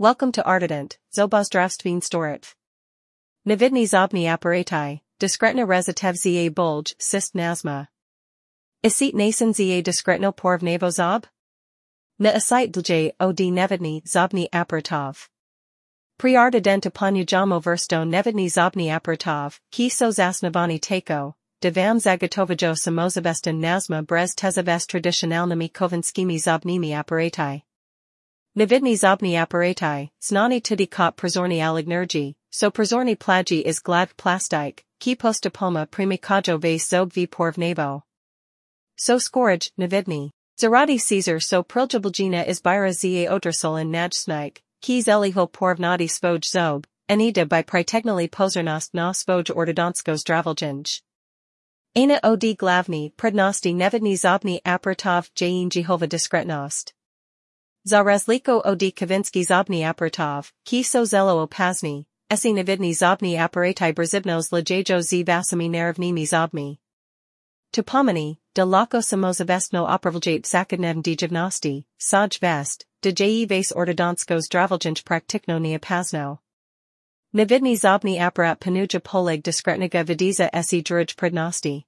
Welcome to Artident, Zobozdravstveen Storit. Navidny zobny apparati, diskretna rezatev za bulge, cyst nasma. Isit nasen za diskretno porvnevo zob? Na asite dlj od nevidny zobny apparatov. Priardident upanyajamo versto nevidny zobny apparatov, ki so zasnavani tako, Devam zagatovajo samozabestin nazma brez tezavest traditionalnymi kovinskimi zobnymi apparati. Navidny zobni apparati, znani tudi kot prazorny alignergy, so prazorny plagi is glad plastic, ki postapoma primikajo vase zob v porvnevo. So skoraj, navidny. Zaradi Caesar so priljabuljina is byra za odrasol in najsnik, ki zeliho porvnadi svoj zob, anida by pritegnali pozornost na svoj ortodonsko zdravoljenj. Ana od glavni prednosti nevidni zobni apratov jain Jehova diskretnost. Zarazliko od kavinsky zobni apratov, ki zelo opasni, esi nevidni zobni aparatai brzibnos lejejo z vasami nervnimi zobmi. Topomani, de lako samozavestno opravljate sakadnev dijavnosti, saj vest, de je vas ortodonsko zdravoljenj praktikno neopasno. Navidny zobny aparat panuja poleg diskretniga vidiza esi druj prednosti.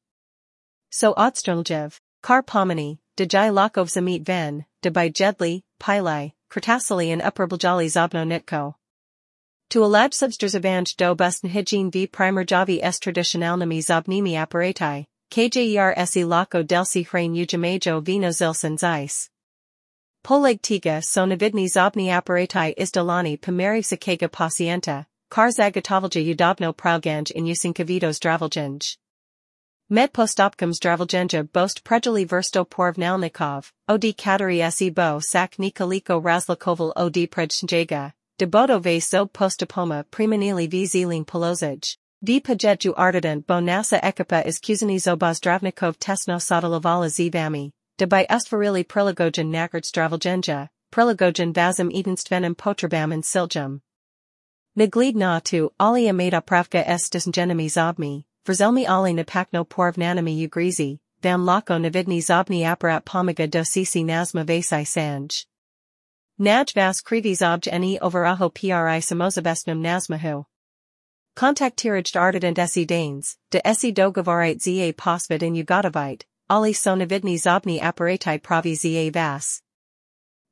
So odstreljev, kar pomani, dejai lakov zamit ven, debaj jedli, pilai, kratasili and uprabljali zobno nitko. To alaj substrzavanje do bust hijin v primer javi s traditionalnimi zobnimi apparati, kjer se lako delsi hrain ujamajo vino zilsen zis. Poleg tiga so navidni zobni apparati izdalani pomeri sakega pacienta, kar zagatovalja udobno pralganj in usinkavido zdravoljanj. Med postopkam zdravoljenja bost predjeli versto porvnalnikov, od kateri se bo sak nikoliko razlikoval od predšnjega, de bodo ve so postopoma primanili v zelin polozaj. V pajetju Artident bo nasa ekipa is kuzini zobozdravnikov tesno sodelovala z vami, de by ustvarili prilagogen nakard zdravoljenja, prilagogen vazim edenstvenem potrebam in siljum. Naglid na tu alia made opravka s disengenami zobmi, Vrzelmi ali napakno porvnanami ugrizi, vam lako navidni zobni aparat pomaga do sisi nazma vasai sanj. Naj vas krivi zobj eni overaho pri samozabestnum nazmahu. Kontaktiraj Artident esi danes, de esi dogovarite za posvid in ugotovite, ali so navidni zobni aparatai pravi za vas.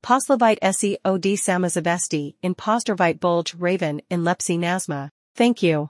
Poslavite esi od samozabesti in postrovite bulge raven in lepsi nazma. Thank you.